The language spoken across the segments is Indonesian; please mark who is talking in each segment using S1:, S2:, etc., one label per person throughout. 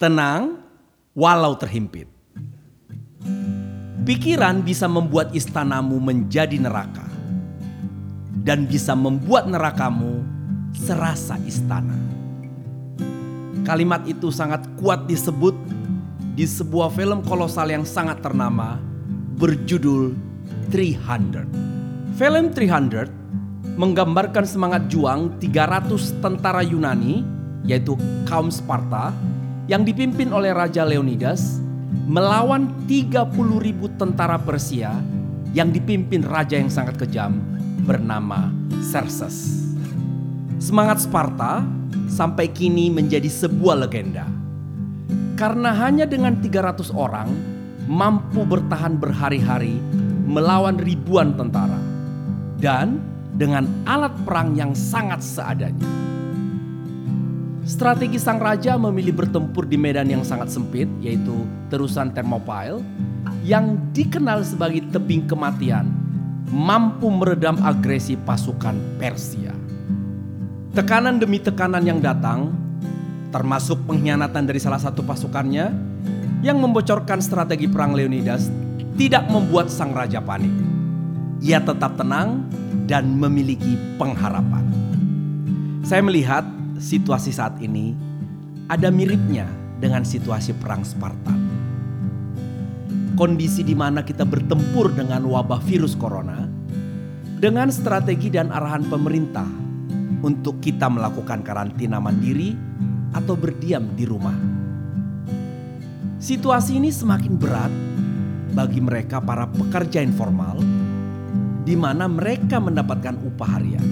S1: Tenang walau terhimpit. Pikiran bisa membuat istanamu menjadi neraka. Dan bisa membuat nerakamu serasa istana. Kalimat itu sangat kuat disebut di sebuah film kolosal yang sangat ternama berjudul 300. Film 300 menggambarkan semangat juang 300 tentara Yunani yaitu kaum Sparta yang dipimpin oleh Raja Leonidas melawan 30 ribu tentara Persia yang dipimpin raja yang sangat kejam bernama Xerxes. Semangat Sparta sampai kini menjadi sebuah legenda. Karena hanya dengan 300 orang mampu bertahan berhari-hari melawan ribuan tentara. Dan dengan alat perang yang sangat seadanya. Strategi sang raja memilih bertempur di medan yang sangat sempit, yaitu terusan Thermopylae, yang dikenal sebagai tebing kematian, mampu meredam agresi pasukan Persia. Tekanan demi tekanan yang datang, termasuk pengkhianatan dari salah satu pasukannya, yang membocorkan strategi perang Leonidas, tidak membuat sang raja panik. Ia tetap tenang dan memiliki pengharapan. Saya melihat situasi saat ini ada miripnya dengan situasi perang Spartan. Kondisi di mana kita bertempur dengan wabah virus corona dengan strategi dan arahan pemerintah untuk kita melakukan karantina mandiri atau berdiam di rumah. Situasi ini semakin berat bagi mereka para pekerja informal di mana mereka mendapatkan upah harian.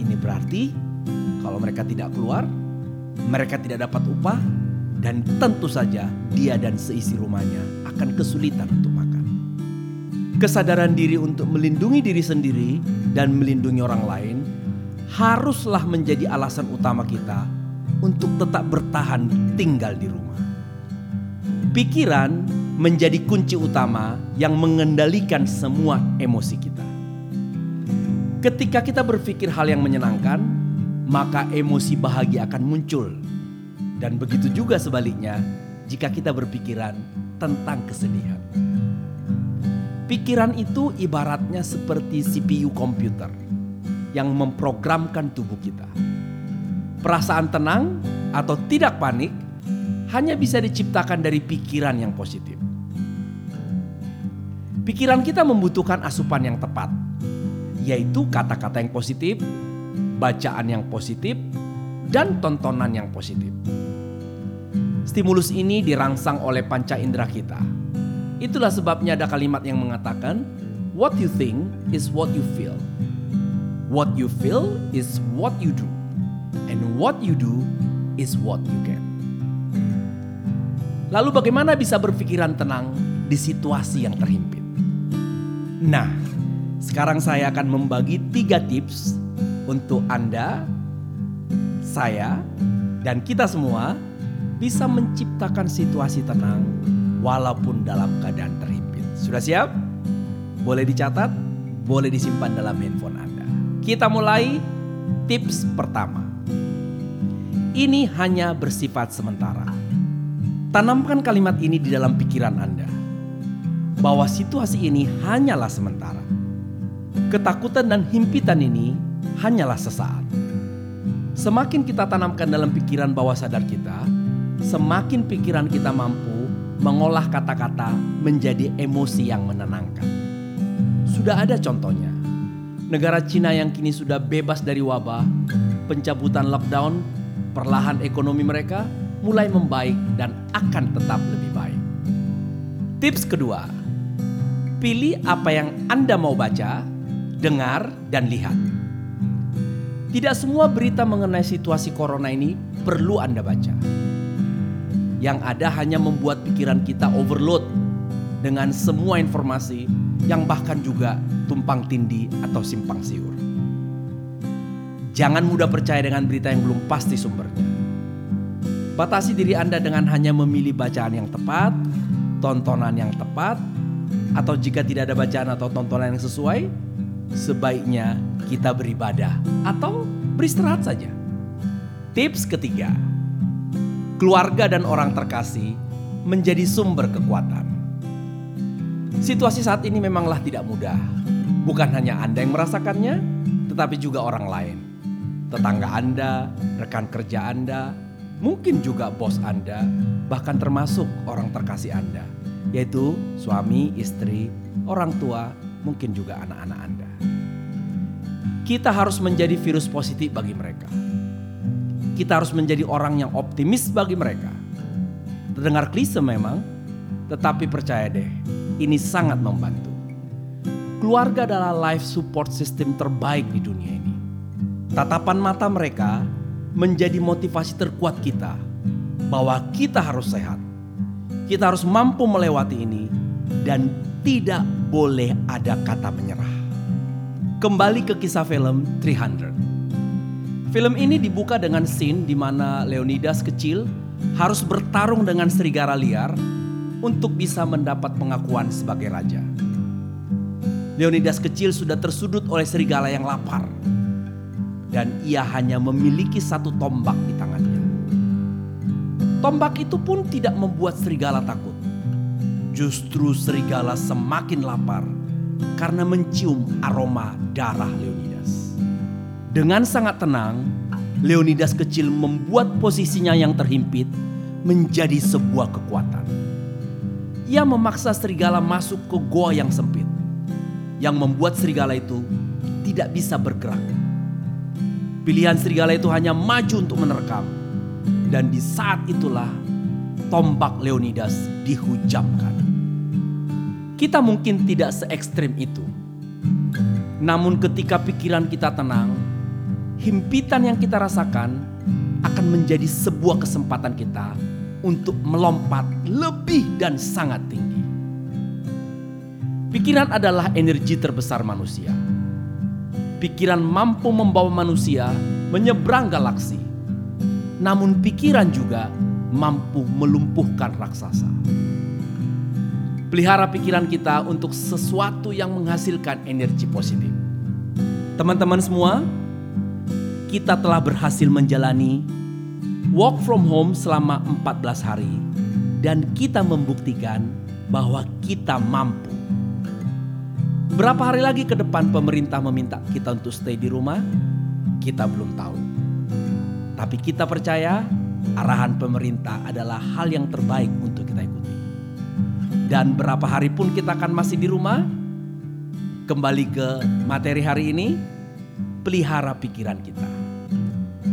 S1: Ini berarti kalau mereka tidak keluar, mereka tidak dapat upah dan tentu saja dia dan seisi rumahnya akan kesulitan untuk makan. Kesadaran diri untuk melindungi diri sendiri dan melindungi orang lain haruslah menjadi alasan utama kita untuk tetap bertahan tinggal di rumah. Pikiran menjadi kunci utama yang mengendalikan semua emosi kita. Ketika kita berpikir hal yang menyenangkan, maka emosi bahagia akan muncul. Dan begitu juga sebaliknya jika kita berpikiran tentang kesedihan. Pikiran itu ibaratnya seperti CPU komputer yang memprogramkan tubuh kita. Perasaan tenang atau tidak panik hanya bisa diciptakan dari pikiran yang positif. Pikiran kita membutuhkan asupan yang tepat, yaitu kata-kata yang positif bacaan yang positif, dan tontonan yang positif. Stimulus ini dirangsang oleh panca indera kita. Itulah sebabnya ada kalimat yang mengatakan, "What you think is what you feel. What you feel is what you do, and what you do is what you get." Lalu, bagaimana bisa berpikiran tenang di situasi yang terhimpit? Nah, sekarang saya akan membagi tiga tips untuk Anda, saya, dan kita semua bisa menciptakan situasi tenang walaupun dalam keadaan terhimpit. Sudah siap? Boleh dicatat, boleh disimpan dalam handphone Anda. Kita mulai tips pertama. Ini hanya bersifat sementara. Tanamkan kalimat ini di dalam pikiran Anda. Bahwa situasi ini hanyalah sementara. Ketakutan dan himpitan ini hanyalah sesaat. Semakin kita tanamkan dalam pikiran bawah sadar kita, semakin pikiran kita mampu mengolah kata-kata menjadi emosi yang menenangkan. Sudah ada contohnya. Negara Cina yang kini sudah bebas dari wabah, pencabutan lockdown, perlahan ekonomi mereka mulai membaik dan akan tetap lebih baik. Tips kedua, pilih apa yang Anda mau baca, dengar, dan lihat. Tidak semua berita mengenai situasi corona ini perlu Anda baca. Yang ada hanya membuat pikiran kita overload dengan semua informasi yang bahkan juga tumpang tindih atau simpang siur. Jangan mudah percaya dengan berita yang belum pasti sumbernya. Batasi diri Anda dengan hanya memilih bacaan yang tepat, tontonan yang tepat, atau jika tidak ada bacaan atau tontonan yang sesuai, sebaiknya kita beribadah atau beristirahat saja. Tips ketiga, keluarga dan orang terkasih menjadi sumber kekuatan. Situasi saat ini memanglah tidak mudah. Bukan hanya Anda yang merasakannya, tetapi juga orang lain. Tetangga Anda, rekan kerja Anda, mungkin juga bos Anda, bahkan termasuk orang terkasih Anda, yaitu suami, istri, orang tua, mungkin juga anak-anak Anda. Kita harus menjadi virus positif bagi mereka. Kita harus menjadi orang yang optimis bagi mereka. Terdengar klise memang, tetapi percaya deh, ini sangat membantu. Keluarga adalah life support system terbaik di dunia ini. Tatapan mata mereka menjadi motivasi terkuat kita bahwa kita harus sehat. Kita harus mampu melewati ini dan tidak boleh ada kata menyerah. Kembali ke kisah film 300. Film ini dibuka dengan scene di mana Leonidas kecil harus bertarung dengan serigala liar untuk bisa mendapat pengakuan sebagai raja. Leonidas kecil sudah tersudut oleh serigala yang lapar dan ia hanya memiliki satu tombak di tangannya. Tombak itu pun tidak membuat serigala takut. Justru serigala semakin lapar karena mencium aroma darah Leonidas. Dengan sangat tenang, Leonidas kecil membuat posisinya yang terhimpit menjadi sebuah kekuatan. Ia memaksa serigala masuk ke goa yang sempit, yang membuat serigala itu tidak bisa bergerak. Pilihan serigala itu hanya maju untuk menerkam, dan di saat itulah tombak Leonidas dihujamkan. Kita mungkin tidak se ekstrim itu. Namun ketika pikiran kita tenang, himpitan yang kita rasakan akan menjadi sebuah kesempatan kita untuk melompat lebih dan sangat tinggi. Pikiran adalah energi terbesar manusia. Pikiran mampu membawa manusia menyeberang galaksi. Namun pikiran juga mampu melumpuhkan raksasa. Pelihara pikiran kita untuk sesuatu yang menghasilkan energi positif. Teman-teman semua, kita telah berhasil menjalani work from home selama 14 hari dan kita membuktikan bahwa kita mampu. Berapa hari lagi ke depan pemerintah meminta kita untuk stay di rumah? Kita belum tahu. Tapi kita percaya arahan pemerintah adalah hal yang terbaik untuk. Dan berapa hari pun kita akan masih di rumah, kembali ke materi hari ini, pelihara pikiran kita.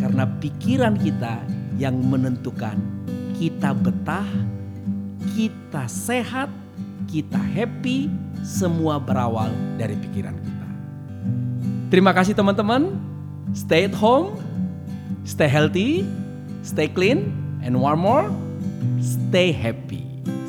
S1: Karena pikiran kita yang menentukan kita betah, kita sehat, kita happy, semua berawal dari pikiran kita. Terima kasih teman-teman. Stay at home, stay healthy, stay clean, and one more, stay happy.